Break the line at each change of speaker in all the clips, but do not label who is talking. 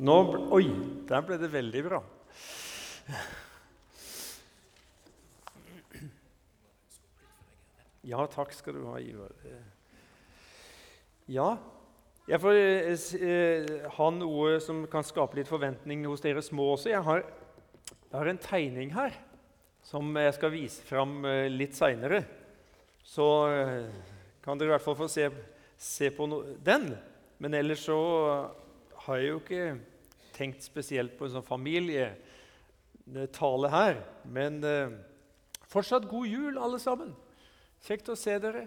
Nå, oi, der ble det veldig bra. Ja, takk skal du ha, Ivar. Ja, jeg får eh, eh, ha noe som kan skape litt forventning hos dere små også. Jeg har, jeg har en tegning her som jeg skal vise fram eh, litt seinere. Så kan dere i hvert fall få se, se på no den. Men ellers så har jeg jo ikke tenkt spesielt på en sånn familietale her. Men eh, fortsatt god jul, alle sammen. Kjekt å se dere.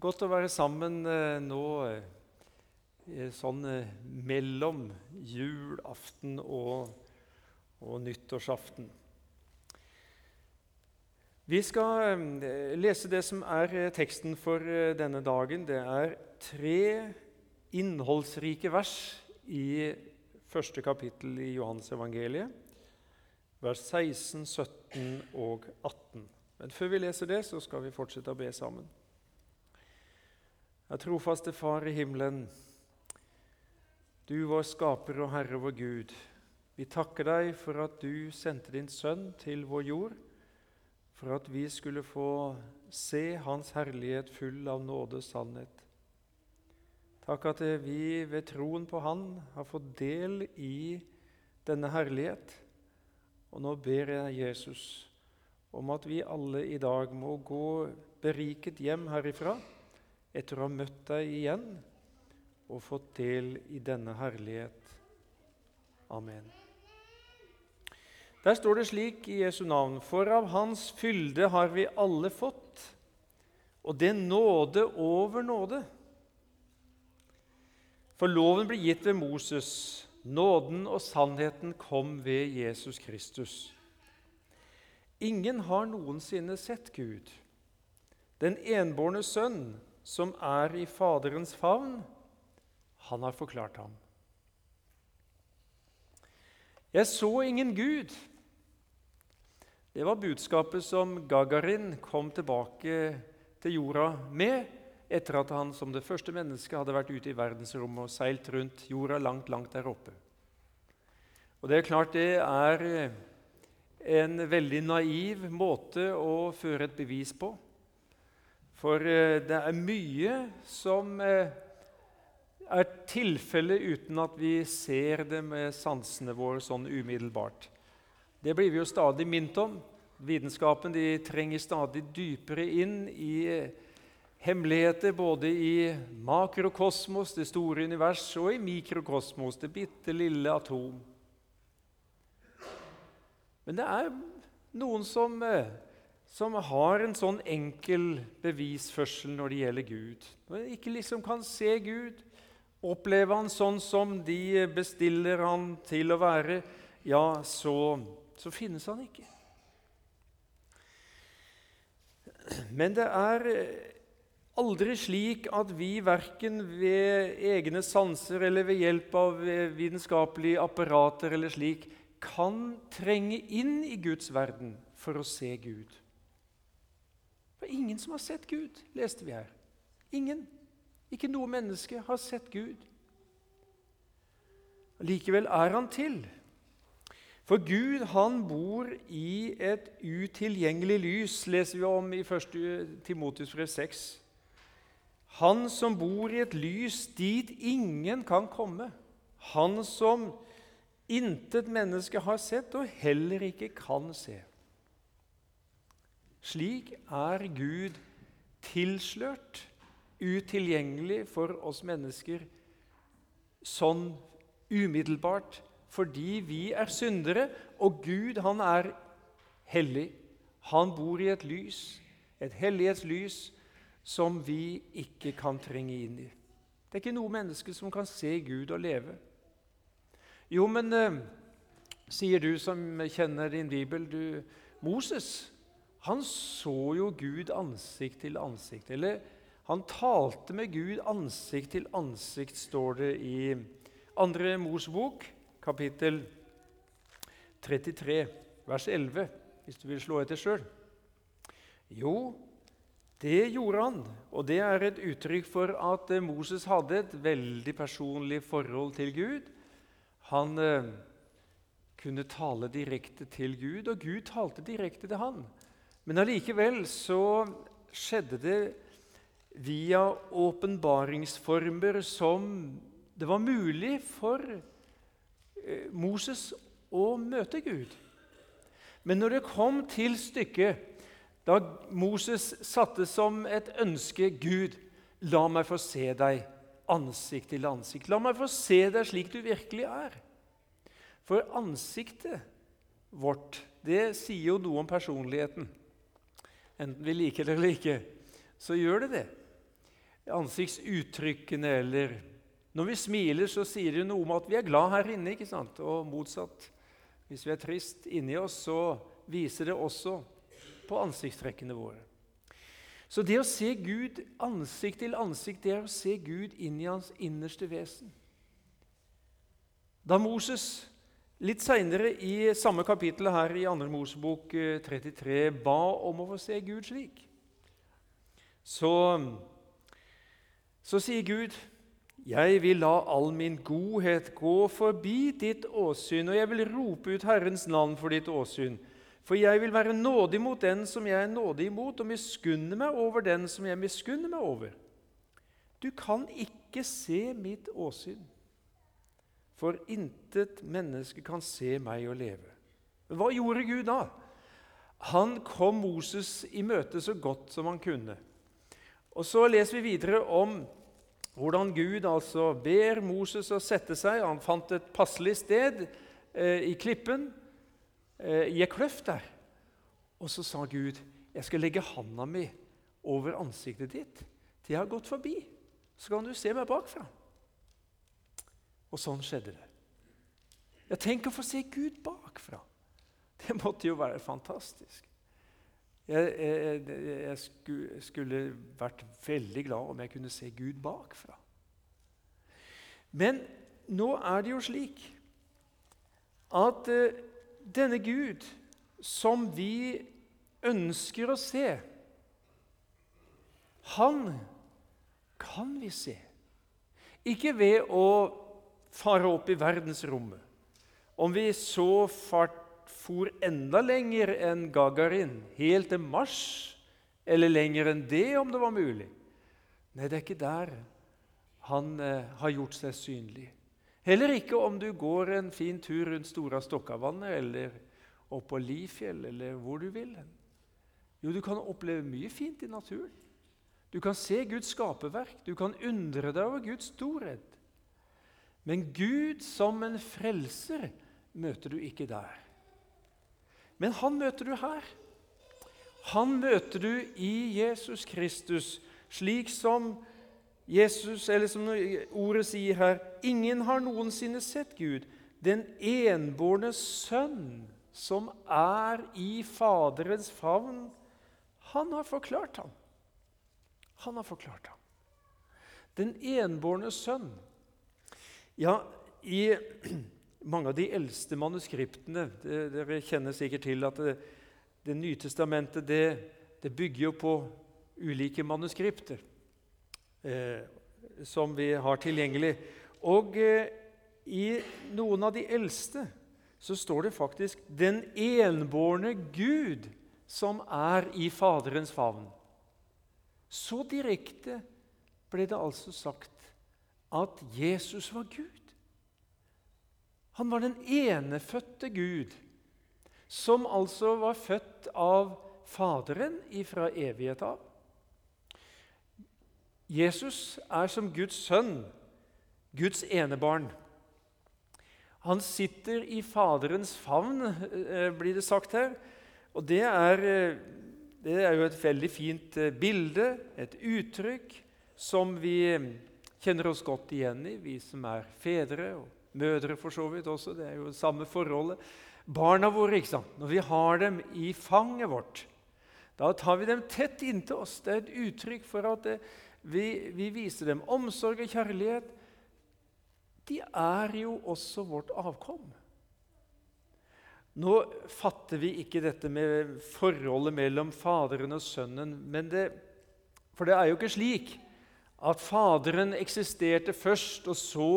Godt å være sammen eh, nå eh, sånn eh, mellom julaften og, og nyttårsaften. Vi skal eh, lese det som er eh, teksten for denne dagen. Det er tre innholdsrike vers i første kapittel i Johannes evangeliet, vers 16, 17 og 18. Men før vi leser det, så skal vi fortsette å be sammen. Ja, trofaste Far i himmelen, du vår skaper og Herre vår Gud. Vi takker deg for at du sendte din sønn til vår jord, for at vi skulle få se Hans herlighet full av nåde og sannhet. Takk at vi ved troen på Han har fått del i denne herlighet. Og nå ber jeg Jesus om at vi alle i dag må gå beriket hjem herifra etter å ha møtt deg igjen og fått del i denne herlighet. Amen. Der står det slik i Jesu navn.: For av Hans fylde har vi alle fått, og det nåde over nåde. For loven ble gitt ved Moses. Nåden og sannheten kom ved Jesus Kristus. Ingen har noensinne sett Gud. Den enbårne sønn, som er i Faderens favn, han har forklart ham. Jeg så ingen Gud. Det var budskapet som Gagarin kom tilbake til jorda med etter at han som det første mennesket hadde vært ute i verdensrommet og seilt rundt jorda langt, langt der oppe. Og Det er klart det er eh, en veldig naiv måte å føre et bevis på. For eh, det er mye som eh, er tilfellet uten at vi ser det med sansene våre sånn umiddelbart. Det blir vi jo stadig minnet om. Vitenskapen trenger stadig dypere inn i hemmeligheter både i makrokosmos, det store univers, og i mikrokosmos, det bitte lille atom. Men det er noen som, eh, som har en sånn enkel bevisførsel når det gjelder Gud. Når de ikke liksom kan se Gud, oppleve Han sånn som de bestiller Han til å være, ja, så, så finnes Han ikke. Men det er aldri slik at vi verken ved egne sanser eller ved hjelp av vitenskapelige apparater eller slik kan trenge inn i Guds verden for å se Gud. Det er ingen som har sett Gud, leste vi her. Ingen. Ikke noe menneske har sett Gud. Likevel er han til. For Gud han bor i et utilgjengelig lys, leser vi om i 1. Timotius brev 6. Han som bor i et lys dit ingen kan komme. Han som intet menneske har sett og heller ikke kan se. Slik er Gud tilslørt, utilgjengelig for oss mennesker, sånn umiddelbart fordi vi er syndere, og Gud han er hellig. Han bor i et lys, et hellighetslys, som vi ikke kan trenge inn i. Det er ikke noe menneske som kan se Gud og leve. Jo, men eh, sier du som kjenner din bibel du, Moses han så jo Gud ansikt til ansikt. Eller han talte med Gud ansikt til ansikt, står det i 2. Mosebok, kapittel 33, vers 11, hvis du vil slå etter sjøl. Jo, det gjorde han, og det er et uttrykk for at eh, Moses hadde et veldig personlig forhold til Gud. Han eh, kunne tale direkte til Gud, og Gud talte direkte til han. Men allikevel så skjedde det via åpenbaringsformer som det var mulig for eh, Moses å møte Gud. Men når det kom til stykket, da Moses satte som et ønske Gud, la meg få se deg ansikt til ansikt. La meg få se deg slik du virkelig er. For ansiktet vårt, det sier jo noe om personligheten. Enten vi liker det eller ikke, så gjør det det. Ansiktsuttrykkene eller Når vi smiler, så sier det noe om at vi er glad her inne, ikke sant? og motsatt. Hvis vi er trist inni oss, så viser det også på ansiktstrekkene våre. Så det å se Gud ansikt til ansikt, det er å se Gud inn i hans innerste vesen. Da Moses litt seinere i samme kapittel her i 2. Mosebok 33 eh, ba om å få se Gud slik, så, så sier Gud jeg vil la all min godhet gå forbi ditt åsyn, og jeg vil rope ut Herrens navn for ditt åsyn. For jeg vil være nådig mot den som jeg er nådig imot, og miskunne meg over den som jeg miskunner meg over. Du kan ikke se mitt åsyn, for intet menneske kan se meg og leve. Men hva gjorde Gud da? Han kom Moses i møte så godt som han kunne. Og Så leser vi videre om hvordan Gud altså ber Moses å sette seg. Han fant et passelig sted eh, i klippen i ei kløft der. Og så sa Gud, 'Jeg skal legge handa mi over ansiktet ditt til jeg har gått forbi.' 'Så kan du se meg bakfra.' Og sånn skjedde det. Jeg tenker å få se Gud bakfra. Det måtte jo være fantastisk. Jeg, jeg, jeg, skulle vært veldig glad om jeg kunne se Gud bakfra. Men nå er det jo slik at eh, denne Gud som vi ønsker å se, han kan vi se. Ikke ved å fare opp i verdensrommet. Om vi så fart, for enda lenger enn Gagarin, helt til Mars, eller lenger enn det, om det var mulig Nei, det er ikke der han eh, har gjort seg synlig. Heller ikke om du går en fin tur rundt Stora Stokkavannet eller opp på Lifjell eller hvor du vil. Jo, du kan oppleve mye fint i naturen. Du kan se Guds skaperverk, du kan undre deg over Guds storhet. Men Gud som en frelser møter du ikke der. Men han møter du her. Han møter du i Jesus Kristus, slik som Jesus, som ordet sier her, ingen har noensinne sett Gud, den enbårne Sønn, som er i Faderens favn. Han har forklart ham. Han har forklart ham. Den enbårne sønn. Ja, i mange av de eldste manuskriptene det, Dere kjenner sikkert til at Det, det nye testamentet det, det bygger jo på ulike manuskripter eh, som vi har tilgjengelig. Og eh, i noen av de eldste så står det faktisk 'den enbårne Gud som er i Faderens favn'. Så direkte ble det altså sagt at Jesus var Gud. Han var den enefødte Gud, som altså var født av Faderen ifra evighet av. Jesus er som Guds sønn, Guds enebarn. Han sitter i Faderens favn, eh, blir det sagt her. Og det er, eh, det er jo et veldig fint eh, bilde, et uttrykk, som vi kjenner oss godt igjen i, vi som er fedre og mødre for så vidt også. Det er jo det samme forholdet. Barna våre, ikke sant? når vi har dem i fanget vårt, da tar vi dem tett inntil oss. Det er et uttrykk for at det, vi, vi viser dem omsorg og kjærlighet. De er jo også vårt avkom. Nå fatter vi ikke dette med forholdet mellom Faderen og Sønnen. Det, for det er jo ikke slik at Faderen eksisterte først, og så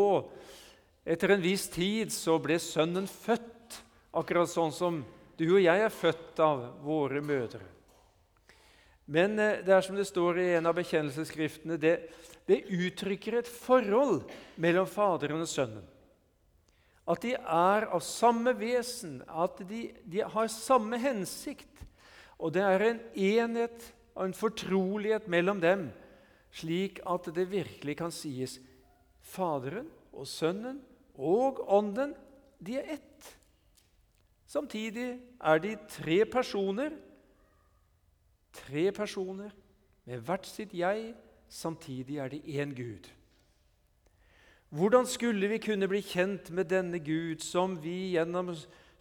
Etter en viss tid så ble sønnen født, akkurat sånn som du og jeg er født av våre mødre. Men eh, det er som det står i en av bekjennelsesskriftene, det, det uttrykker et forhold mellom Faderen og Sønnen. At de er av samme vesen, at de, de har samme hensikt. Og det er en enhet og en fortrolighet mellom dem, slik at det virkelig kan sies Faderen og Sønnen og Ånden, de er ett. Samtidig er de tre personer Tre personer med hvert sitt jeg. Samtidig er det én Gud. Hvordan skulle vi kunne bli kjent med denne Gud som vi gjennom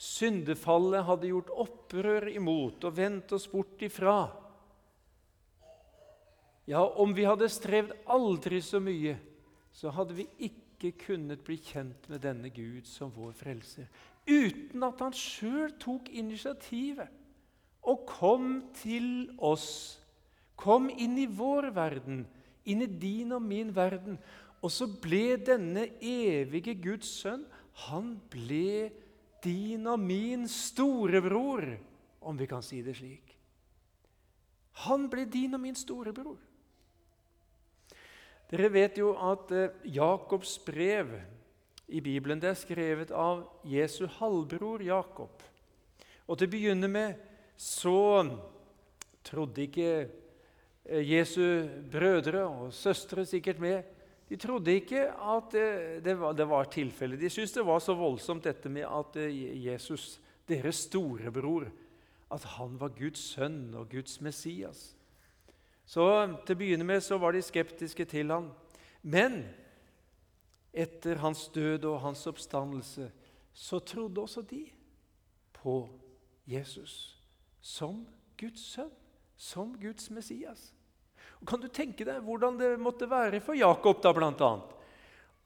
syndefallet hadde gjort opprør imot og vendt oss bort ifra? Ja, om vi hadde strevd aldri så mye, så hadde vi ikke kunnet bli kjent med denne Gud som vår frelser, uten at han sjøl tok initiativet og kom til oss. Kom inn i vår verden, inn i din og min verden. Og så ble denne evige Guds sønn han ble din og min storebror, om vi kan si det slik. Han ble din og min storebror. Dere vet jo at eh, Jakobs brev i Bibelen det er skrevet av Jesu halvbror Jakob. Og Til å begynne med så trodde ikke Jesu brødre og søstre sikkert med de trodde ikke at eh, det var, det var tilfellet. De syntes det var så voldsomt dette med at eh, Jesus, deres storebror, at han var Guds sønn og Guds Messias. Så Til å begynne med så var de skeptiske til ham. Men etter hans død og hans oppstandelse så trodde også de på Jesus som Guds sønn, som Guds Messias. Og kan du tenke deg hvordan det måtte være for Jakob, da, blant annet?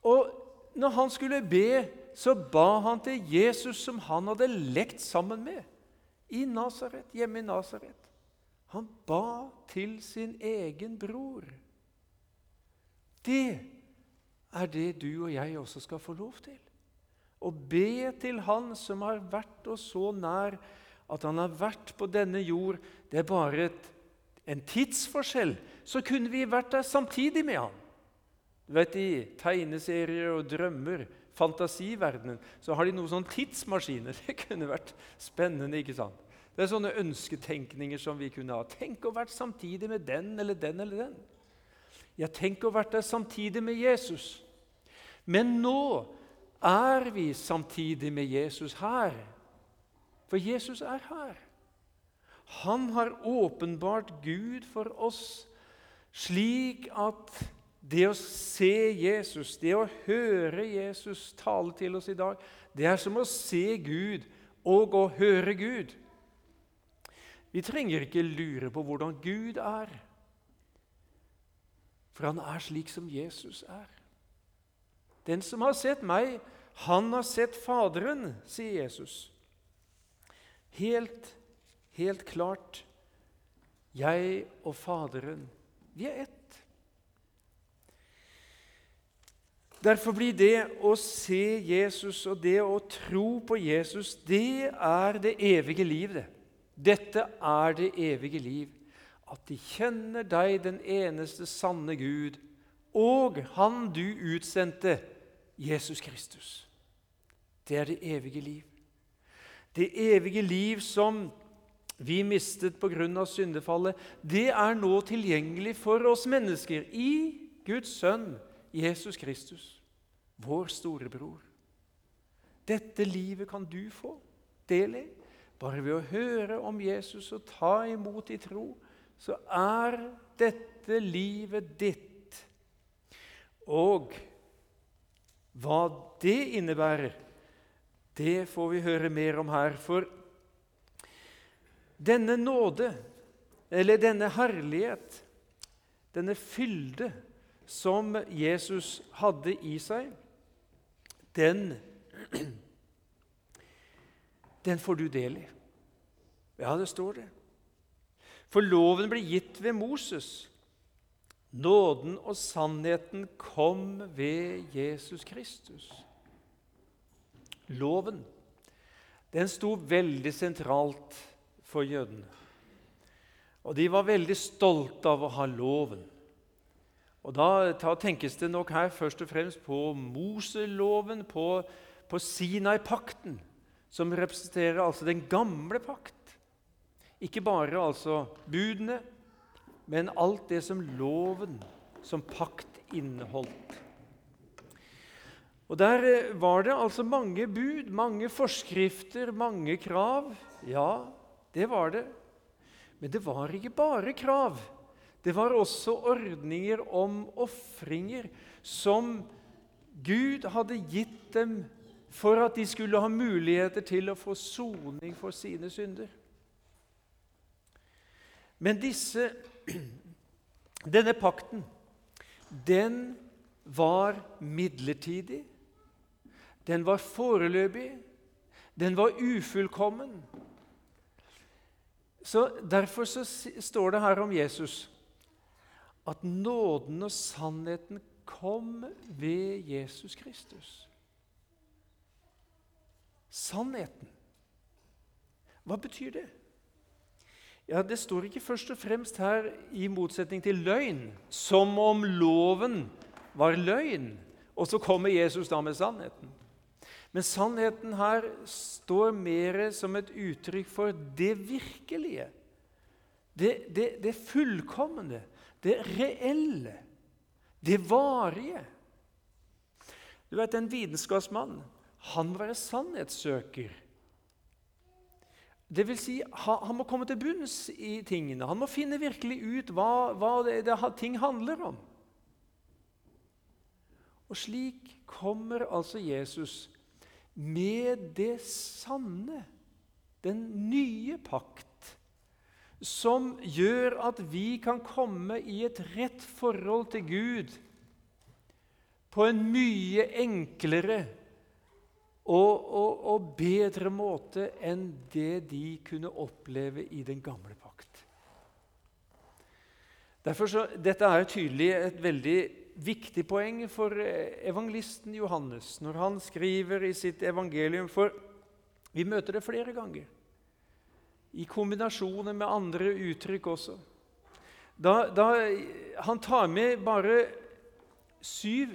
Og når han skulle be, så ba han til Jesus, som han hadde lekt sammen med i Nasaret, hjemme i Nasaret. Han ba til sin egen bror. Det er det du og jeg også skal få lov til. Å be til Han som har vært oss så nær at han har vært på denne jord, det er bare et, en tidsforskjell. Så kunne vi vært der samtidig med ham. Du vet, I tegneserier og drømmer, fantasiverdenen, så har de noen sånne tidsmaskiner. Det kunne vært spennende. ikke sant? Det er sånne ønsketenkninger som vi kunne ha. Tenk å vært samtidig med den eller den eller den. Ja, tenk å vært der samtidig med Jesus. Men nå er vi samtidig med Jesus her. For Jesus er her. Han har åpenbart Gud for oss, slik at det å se Jesus, det å høre Jesus tale til oss i dag, det er som å se Gud og å høre Gud. Vi trenger ikke lure på hvordan Gud er, for han er slik som Jesus er. Den som har sett meg, han har sett Faderen, sier Jesus. Helt, helt klart jeg og Faderen, vi er ett. Derfor blir det å se Jesus og det å tro på Jesus, det er det evige liv. det. Dette er det evige liv. At de kjenner deg, den eneste sanne Gud, og Han du utsendte, Jesus Kristus. Det er det evige liv. Det evige liv som vi mistet pga. syndefallet, det er nå tilgjengelig for oss mennesker i Guds sønn Jesus Kristus, vår storebror. Dette livet kan du få del i. Bare ved å høre om Jesus og ta imot i tro, så er dette livet ditt. Og hva det innebærer, det får vi høre mer om her. For denne nåde, eller denne herlighet, denne fylde som Jesus hadde i seg, den, den får du del i. Ja, det står det. For loven ble gitt ved Moses. Nåden og sannheten kom ved Jesus Kristus. loven. Den sto veldig sentralt for jødene. Og de var veldig stolte av å ha loven. Og Da, tenkes det nok her først og fremst på Moseloven, på, på Sinai-pakten, som representerer altså den gamle pakt. Ikke bare altså budene, men alt det som loven som pakt inneholdt. Og Der eh, var det altså mange bud, mange forskrifter, mange krav. Ja, det var det. Men det var ikke bare krav. Det var også ordninger om ofringer som Gud hadde gitt dem for at de skulle ha muligheter til å få soning for sine synder. Men disse, denne pakten, den var midlertidig. Den var foreløpig. Den var ufullkommen. Så Derfor så står det her om Jesus at nåden og sannheten kom ved Jesus Kristus. Sannheten. Hva betyr det? Ja, Det står ikke først og fremst her i motsetning til løgn, som om loven var løgn, og så kommer Jesus da med sannheten. Men sannheten her står mer som et uttrykk for det virkelige, det, det, det fullkomne, det reelle, det varige. Du vet, En vitenskapsmann han var en sannhetssøker. Det vil si, Han må komme til bunns i tingene. Han må finne virkelig ut hva, hva det, det, ting handler om. Og slik kommer altså Jesus med det sanne, den nye pakt, som gjør at vi kan komme i et rett forhold til Gud på en mye enklere og, og, og, bedre måte enn det de kunne oppleve i den gamle pakt. Derfor så, Dette er tydelig et veldig viktig poeng for eh, evangelisten Johannes når han skriver i sitt evangelium. For vi møter det flere ganger, i kombinasjoner med andre uttrykk også. Da, da Han tar med bare syv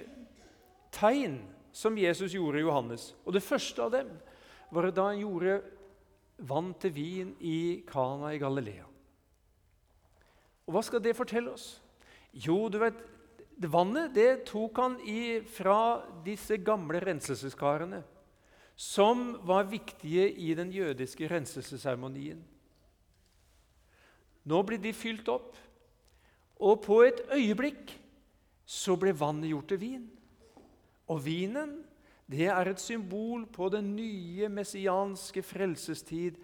tegn som Jesus gjorde i Johannes. Og Det første av dem var da han gjorde vann til vin i Kana i Galilea. Og Hva skal det fortelle oss? Jo, du vet, Vannet det tok han fra disse gamle renselseskarene, som var viktige i den jødiske renselsesseremonien. Nå ble de fylt opp, og på et øyeblikk så ble vannet gjort til vin. Og vinen det er et symbol på den nye messianske frelsestid,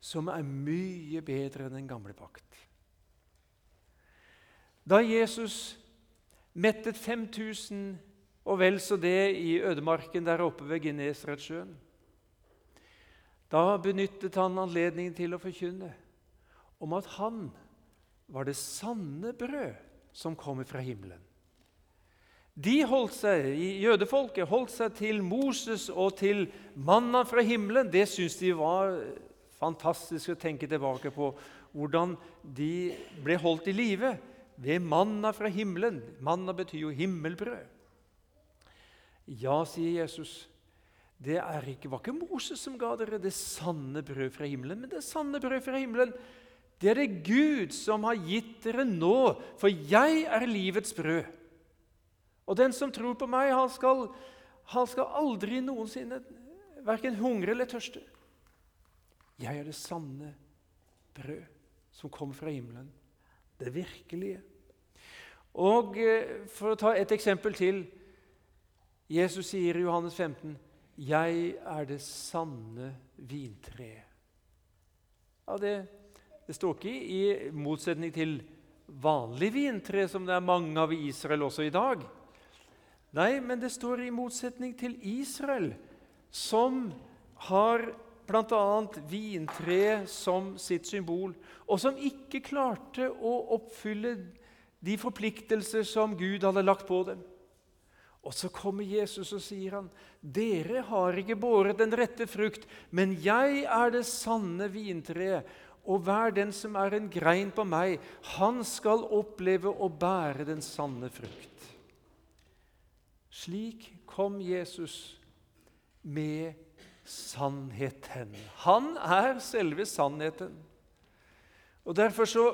som er mye bedre enn den gamle pakt. Da Jesus mettet 5000 og vel så det i ødemarken der oppe ved Genesaretsjøen, da benyttet han anledningen til å forkynne om at han var det sanne brød som kommer fra himmelen. De holdt seg, Jødefolket holdt seg til Moses og til manna fra himmelen. Det syntes de var fantastisk å tenke tilbake på. Hvordan de ble holdt i live ved manna fra himmelen. Manna betyr jo himmelbrød. Ja, sier Jesus. Det ikke, var ikke Moses som ga dere det sanne brød fra himmelen, men det sanne brød fra himmelen, det er det Gud som har gitt dere nå, for jeg er livets brød. Og den som tror på meg, han skal, han skal aldri noensinne verken hungre eller tørste. Jeg er det sanne brød som kom fra himmelen. Det virkelige. Og eh, For å ta et eksempel til. Jesus sier i Johannes 15.: Jeg er det sanne vintreet. Ja, det, det står ikke i motsetning til vanlig vintre, som det er mange av i Israel også i dag. Nei, men det står i motsetning til Israel, som har bl.a. vintre som sitt symbol, og som ikke klarte å oppfylle de forpliktelser som Gud hadde lagt på dem. Og så kommer Jesus og sier han, 'Dere har ikke båret den rette frukt, men jeg er det sanne vintreet.' Og hver den som er en grein på meg, han skal oppleve å bære den sanne frukt. Slik kom Jesus med sannheten. Han er selve sannheten. Og Derfor så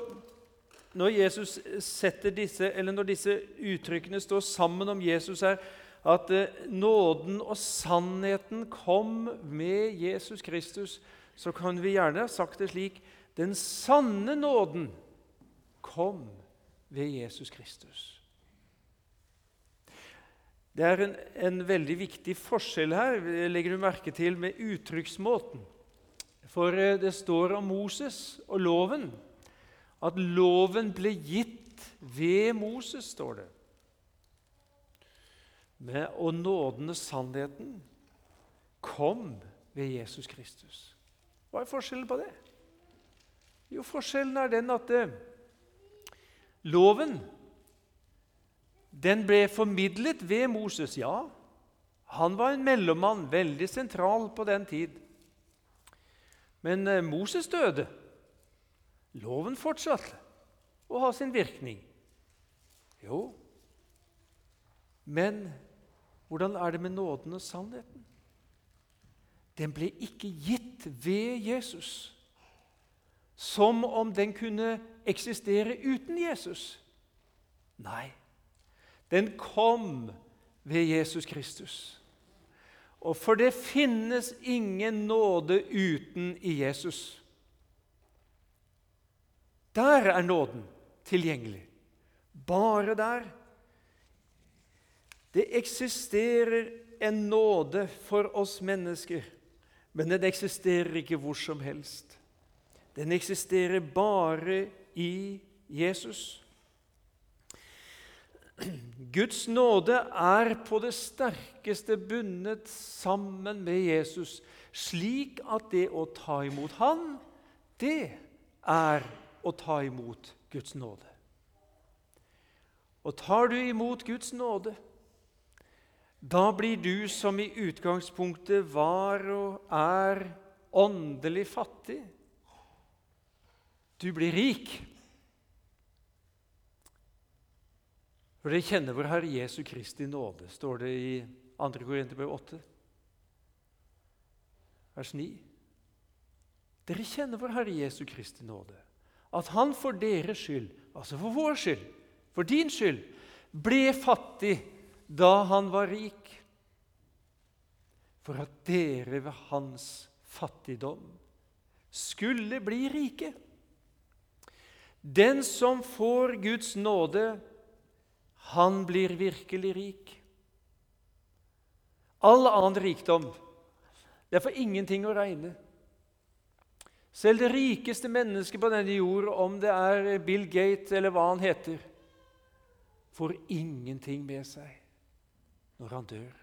når Jesus setter disse, eller når disse uttrykkene står sammen om Jesus her, at eh, nåden og sannheten kom med Jesus Kristus, så kan vi gjerne ha sagt det slik den sanne nåden kom ved Jesus Kristus. Det er en, en, veldig viktig forskjell her, legger du merke til, med uttrykksmåten. For eh, det står om Moses og loven at loven ble gitt ved Moses, står det. Men, og nåden og sannheten kom ved Jesus Kristus. Hva er forskjellen på det? Jo, Forskjellen er den at eh, loven den ble formidlet ved Moses. Ja, han var en mellommann, veldig sentral på den tid. Men eh, Moses døde. Loven fortsatte å ha sin virkning. Jo, men hvordan er det med nåden og sannheten? Den ble ikke gitt ved Jesus, som om den kunne eksistere uten Jesus. Nei, den kom ved Jesus Kristus. Og for det finnes ingen nåde uten i Jesus. Der er nåden tilgjengelig. Bare der. Det eksisterer en nåde for oss mennesker, men den eksisterer ikke hvor som helst. Den eksisterer bare i Jesus. Guds nåde er på det sterkeste bundet sammen med Jesus, slik at det å ta imot Han, det er å ta imot Guds nåde. Og tar du imot Guds nåde, da blir du som i utgangspunktet var og er åndelig fattig. Du blir rik. For dere kjenner vår Herre Jesu Kristi nåde, står det i 2. Korinterbrev 8, vers 9. Dere kjenner vår Herre Jesu Kristi nåde at han for deres skyld, altså for vår skyld, for din skyld, ble fattig da han var rik, for at dere ved hans fattigdom skulle bli rike. Den som får Guds nåde, han blir virkelig rik. All annen rikdom det er for ingenting å regne. Selv det rikeste mennesket på denne jord, om det er Bill Gates eller hva han heter, får ingenting med seg når han dør.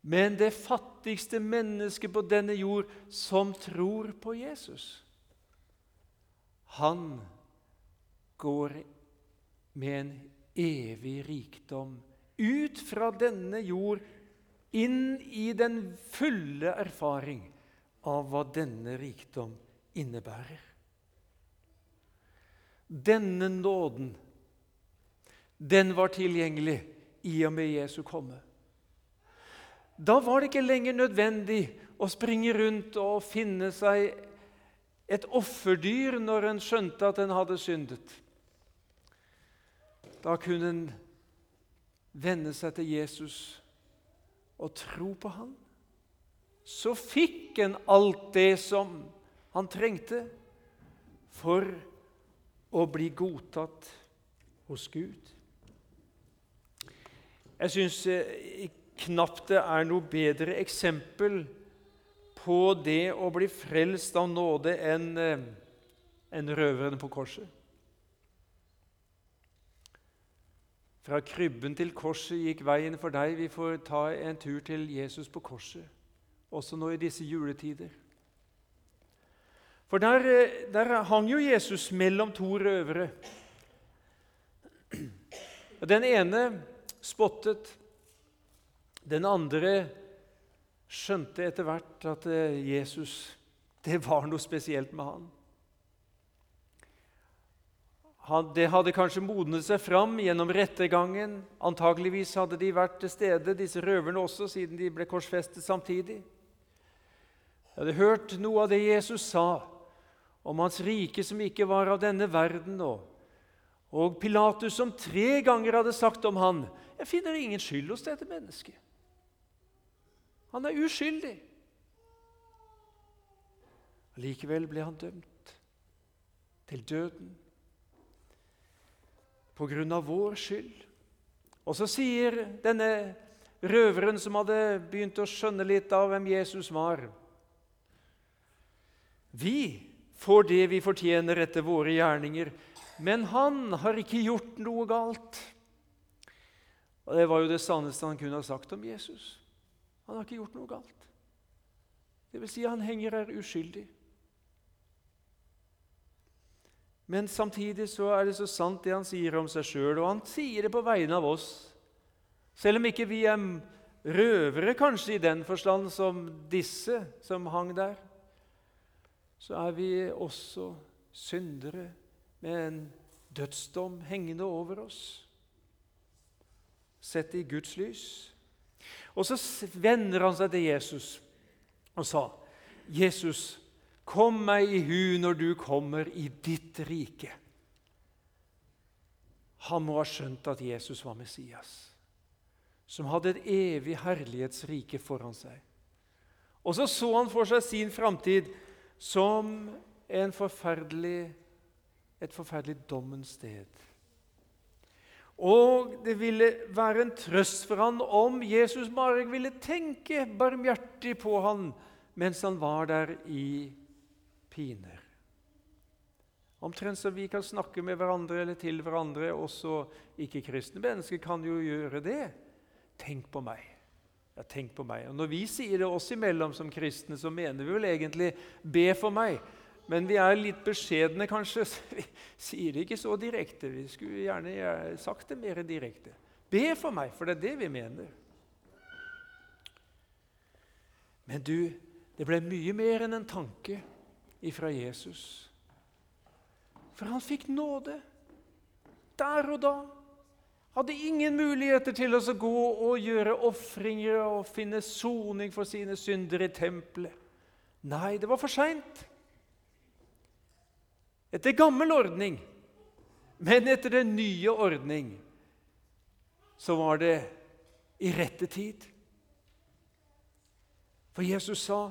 Men det fattigste mennesket på denne jord som tror på Jesus, han går med en evig rikdom ut fra denne jord inn i den fulle erfaring av hva denne rikdom innebærer. Denne nåden, den var tilgjengelig i og med Jesu komme. Da var det ikke lenger nødvendig å springe rundt og finne seg et offerdyr når en skjønte at en hadde syndet. Da kunne en vende seg til Jesus og tro på ham så fikk en alt det som han trengte for å bli godtatt hos Gud. Jeg syns eh, knapt det er noe bedre eksempel på det å bli frelst av nåde enn eh, en røveren på korset. Fra krybben til korset gikk veien for deg. Vi får ta en tur til Jesus på korset også nå i disse juletider. For der, der hang jo Jesus mellom to røvere. Den ene spottet. Den andre skjønte etter hvert at eh, Jesus det var noe spesielt med han. Det hadde kanskje modnet seg fram gjennom rettergangen. Antakeligvis hadde de vært til stede, disse røverne også, siden de ble korsfestet samtidig. Jeg hadde hørt noe av det Jesus sa om hans rike som ikke var av denne verden. Og, og Pilatus som tre ganger hadde sagt om han, 'Jeg finner ingen skyld hos dette mennesket.' Han er uskyldig. Likevel ble han dømt til døden på grunn av vår skyld. Og så sier denne røveren som hadde begynt å skjønne litt av hvem Jesus var Vi får det vi fortjener etter våre gjerninger, men han har ikke gjort noe galt. Og Det var jo det sanneste han kunne ha sagt om Jesus. Han har ikke gjort noe galt. Det vil si, han henger her uskyldig. Men samtidig så er det så sant det han sier om seg sjøl, og han sier det på vegne av oss. Selv om ikke vi er røvere kanskje i den forstand som disse som hang der, så er vi også syndere med en dødsdom hengende over oss, sett i Guds lys. Og så vender han seg til Jesus og sa, 'Jesus, Kom meg i hu når du kommer i ditt rike. Han må ha skjønt at Jesus var Messias, som hadde et evig herlighetsrike foran seg. Og så så han for seg sin framtid som forferdelig, et forferdelig dommens sted. Og det ville være en trøst for han om Jesus bare ville tenke barmhjertig på han mens han var der i piner. Omtrent som vi kan snakke med hverandre eller til hverandre, også ikke-kristne mennesker kan jo gjøre det. Tenk på meg. Ja, tenk på meg. Og Når vi sier det oss imellom som kristne, så mener vi vel egentlig 'be for meg'. Men vi er litt beskjedne, kanskje. så Vi sier det ikke så direkte. Vi skulle gjerne sagt det mer direkte. Be for meg, for det er det vi mener. Men du, det ble mye mer enn en tanke ifra Jesus. For han fikk nåde der og da. Hadde ingen muligheter til å gå og gjøre ofringer og finne soning for sine synder i tempelet. Nei, det var for seint. Etter gammel ordning, men etter den nye ordning, så var det i rette tid. For Jesus sa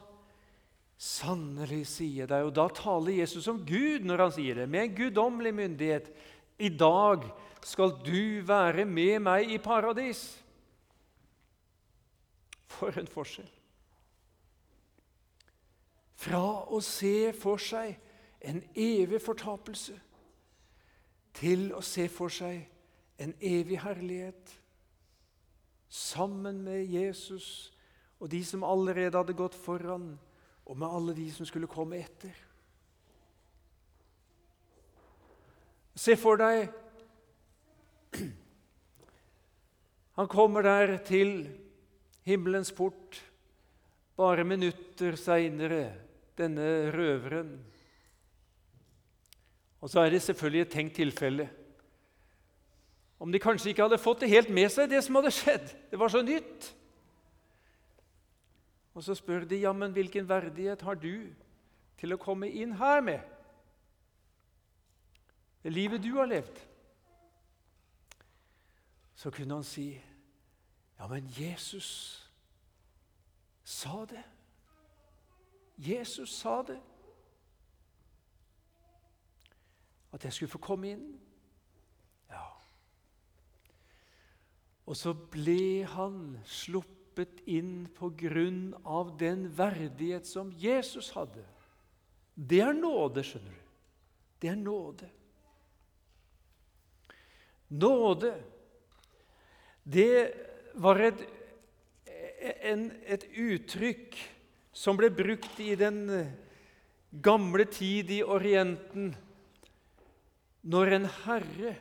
Sannelig, sier deg. Og da taler Jesus om Gud når han sier det, med en guddommelig myndighet. I dag skal du være med meg i paradis. For en forskjell. Fra å se for seg en evig fortapelse til å se for seg en evig herlighet. Sammen med Jesus og de som allerede hadde gått foran og med alle de som skulle komme etter. Se for deg Han kommer der til himmelens port bare minutter seinere, denne røveren. Og så er det selvfølgelig et tenkt tilfelle. Om de kanskje ikke hadde fått det helt med seg, det som hadde skjedd. Det var så nytt. Og så spør de ja, men hvilken verdighet har du til å komme inn her med? Det livet du har levd. Så kunne han si ja, men Jesus sa det. Jesus sa det. At jeg skulle få komme inn. Ja. Og så ble han sluppet sluppet inn på grunn av den verdighet som Jesus hadde. Det er nåde, skjønner du. Det er nåde. Nåde, det var et, en, et uttrykk som ble brukt i den gamle tid i Orienten når en herre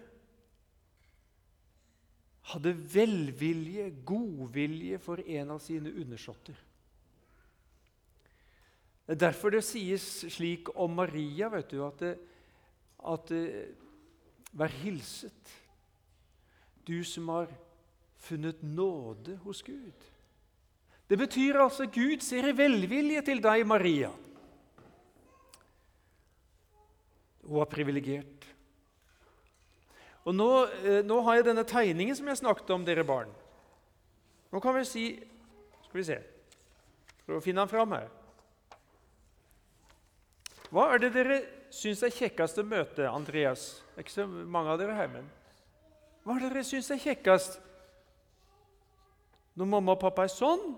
hadde velvilje, godvilje for en av sine undersåtter. Det er derfor det sies slik om Maria vet du, at, det, at det, Vær hilset, du som har funnet nåde hos Gud. Det betyr altså at Gud ser i velvilje til deg, Maria. Hun var privilegert. Og nå, eh, nå, har jeg denne tegningen som jeg snakket om, dere barn. Nå kan vi si Skal vi se Prøv å finne den fram her. Hva er det dere syns er kjekkest å møte, Andreas? Det er ikke så mange av dere her, men Hva er det dere syns er kjekkest når mamma og pappa er sånn?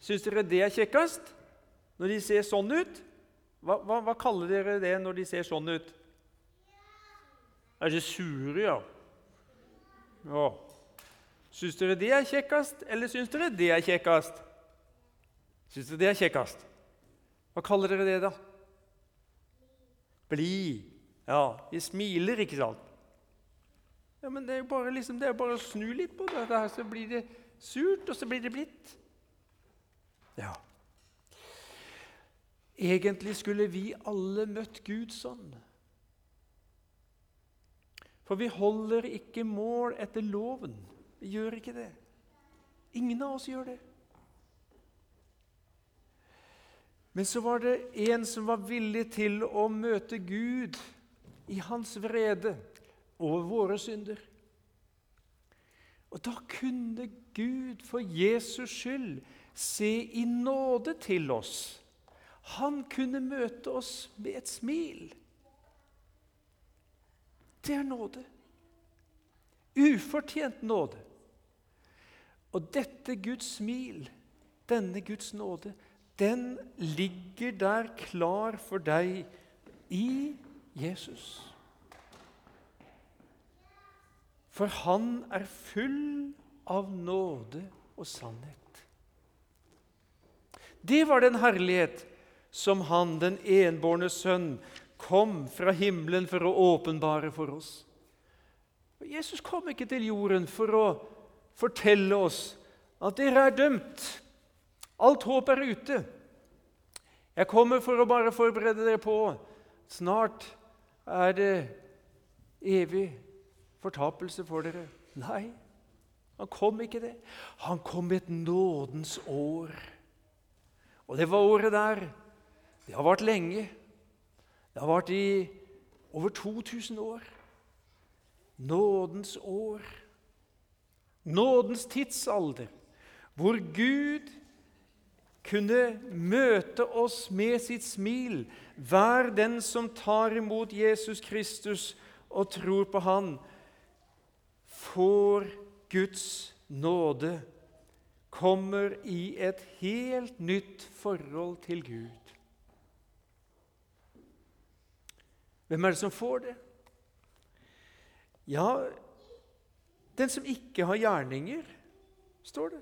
Syns dere det er kjekkest når de ser sånn ut? Hva, hva, hva kaller dere det når de ser sånn ut? Er det sure, ja? Ja. Syns dere det er kjekkest, eller syns dere det er kjekkest? Syns dere det er kjekkest? Hva kaller dere det, da? Blid. Ja, vi smiler, ikke sant? Ja, Men det er jo bare, liksom, det er bare å snu litt på det, her, så blir det surt, og så blir det blidt. Ja. Egentlig skulle vi alle møtt Gud sånn. For vi holder ikke mål etter loven. Vi gjør ikke det. Ingen av oss gjør det. Men så var det en som var villig til å møte Gud i hans vrede over våre synder. Og da kunne Gud for Jesus skyld se i nåde til oss. Han kunne møte oss med et smil. Det er nåde. Ufortjent nåde. Og dette Guds smil, denne Guds nåde, den ligger der klar for deg i Jesus. For han er full av nåde og sannhet. Det var den herlighet som han, den enbårne sønn, kom fra himmelen for å åpenbare for oss. Jesus kom ikke til jorden for å fortelle oss at dere er dømt. Alt håp er ute. Jeg kommer for å bare forberede dere på Snart er det evig fortapelse for dere. Nei, han kom ikke det. Han kom et nådens år. Og det var året der. Det har vart lenge. Det har vart i over 2000 år. Nådens år. Nådens tidsalder, hvor Gud kunne møte oss med sitt smil. Hver den som tar imot Jesus Kristus og tror på Han, får Guds nåde, kommer i et helt nytt forhold til Gud. Hvem er det som får det? Ja, den som ikke har gjerninger, står det.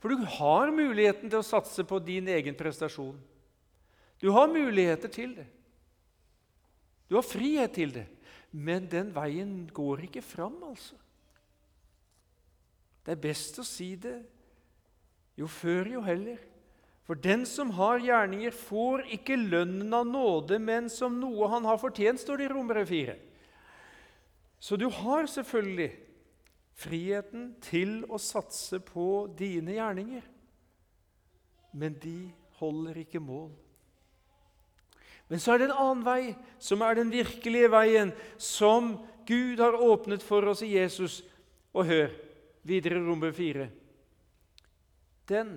For du har muligheten til å satse på din egen prestasjon. Du har muligheter til det. Du har frihet til det. Men den veien går ikke fram, altså. Det er best å si det jo før, jo heller. For den som har gjerninger, får ikke lønnen av nåde, men som noe han har fortjent, står det i Romere 4. Så du har selvfølgelig friheten til å satse på dine gjerninger, men de holder ikke mål. Men så er det en annen vei, som er den virkelige veien, som Gud har åpnet for oss i Jesus. Og hør videre i Romer 4. Den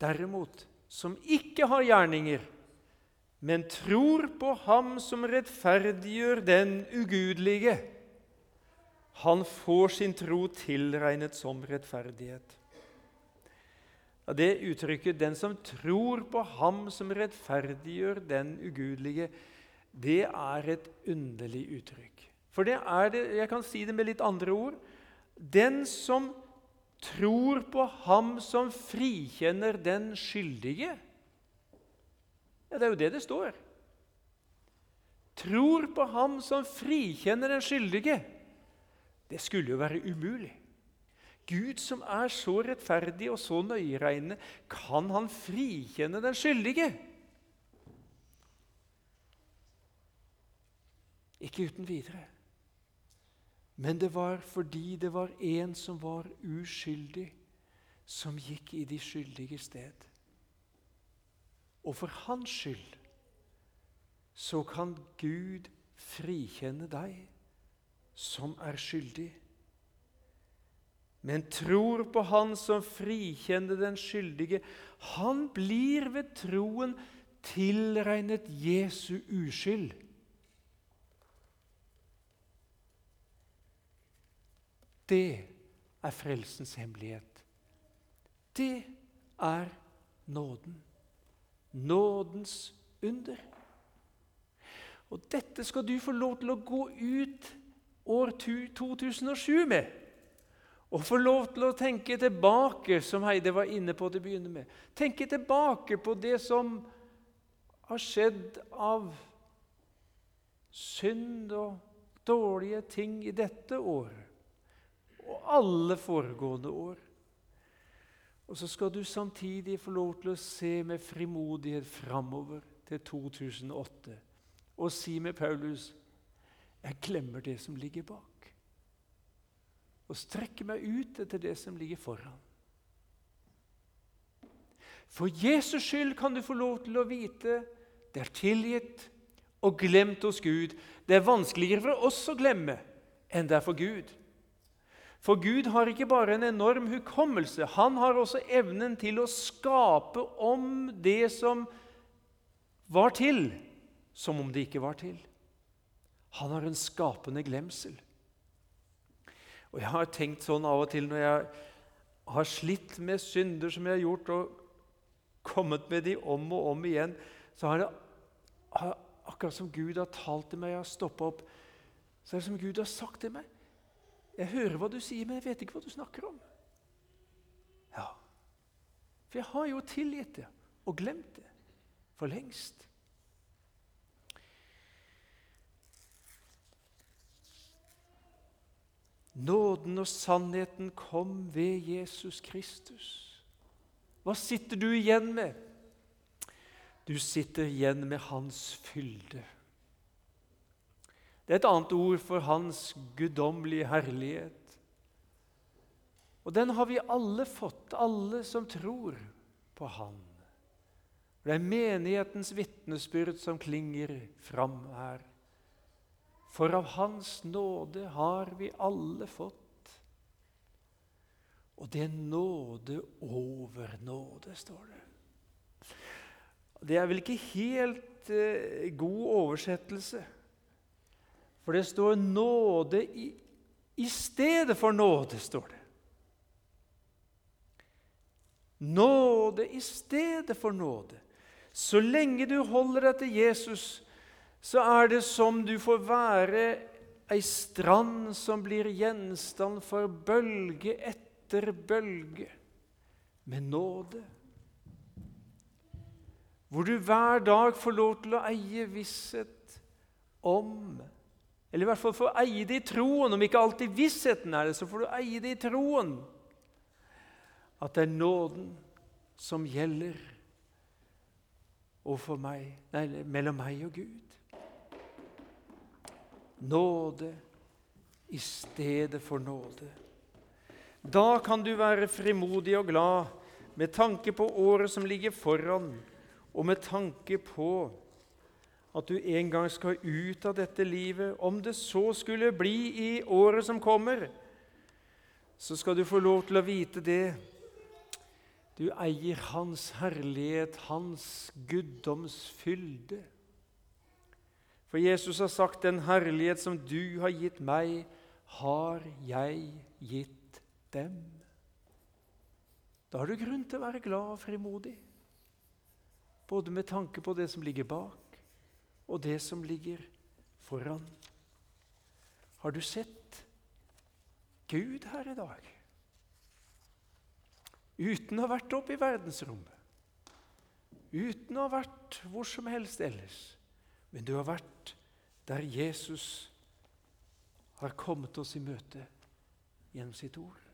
derimot, som ikke har gjerninger, men tror på Ham som rettferdiggjør den ugudelige, han får sin tro tilregnet som rettferdighet. Det uttrykket 'den som tror på Ham som rettferdiggjør den ugudelige', det er et underlig uttrykk. For det er det, jeg kan si det med litt andre ord. Den som tror på ham som frikjenner den skyldige. Ja, Det er jo det det står. tror på ham som frikjenner den skyldige. Det skulle jo være umulig. Gud som er så rettferdig og så nøyeregnende, kan han frikjenne den skyldige? Ikke uten videre. Men det var fordi det var en som var uskyldig, som gikk i de skyldige sted. Og for hans skyld så kan Gud frikjenne deg som er skyldig. Men tror på Han som frikjenner den skyldige. Han blir ved troen tilregnet Jesu uskyld. Det er frelsens hemmelighet. Det er nåden. Nådens under. Og dette skal du få lov til å gå ut år 2007 med. Og få lov til å tenke tilbake, som Heide var inne på til å begynne med. Tenke tilbake på det som har skjedd av synd og dårlige ting i dette året og alle foregående år. Og så skal du samtidig få lov til å se med frimodighet framover til 2008 og si med Paulus jeg glemmer det som ligger bak, og strekker meg ut etter det som ligger foran. For Jesus skyld kan du få lov til å vite det er tilgitt og glemt hos Gud. Det er vanskeligere for oss å glemme enn det er for Gud. For Gud har ikke bare en enorm hukommelse, han har også evnen til å skape om det som var til, som om det ikke var til. Han har en skapende glemsel. Og Jeg har tenkt sånn av og til når jeg har slitt med synder som jeg har gjort, og kommet med de om og om igjen, så har det akkurat som Gud har talt til meg, jeg har stoppa opp, så er det som Gud har sagt til meg jeg hører hva du sier, men jeg vet ikke hva du snakker om. Ja, For jeg har jo tilgitt det og glemt det for lengst. Nåden og sannheten kom ved Jesus Kristus. Hva sitter du igjen med? Du sitter igjen med Hans fylde. Det er et annet ord for Hans guddommelige herlighet. Og den har vi alle fått, alle som tror på Han. Det er menighetens vitnesbyrd som klinger fram her. For av Hans nåde har vi alle fått. Og det er nåde over nåde, står det. Det er vel ikke helt eh, god oversettelse. For det står 'nåde i, i stedet for nåde'. står det. Nåde i stedet for nåde. Så lenge du holder deg til Jesus, så er det som du får være ei strand som blir gjenstand for bølge etter bølge med nåde. Hvor du hver dag får lov til å eie visshet om eller i hvert fall få eie det i troen. Om ikke alltid vissheten er det, så får du eie det i troen. At det er nåden som gjelder overfor meg, nei, mellom meg og Gud. Nåde i stedet for nåde. Da kan du være frimodig og glad med tanke på året som ligger foran, og med tanke på at du en gang skal ut av dette livet, om det så skulle bli i året som kommer, så skal du få lov til å vite det. Du eier Hans herlighet, Hans guddomsfylde. For Jesus har sagt, 'Den herlighet som du har gitt meg, har jeg gitt dem'. Da har du grunn til å være glad og frimodig, både med tanke på det som ligger bak, og det som ligger foran. Har du sett Gud her i dag? Uten å ha vært oppe i verdensrommet, uten å ha vært hvor som helst ellers. Men du har vært der Jesus har kommet oss i møte gjennom sitt ord.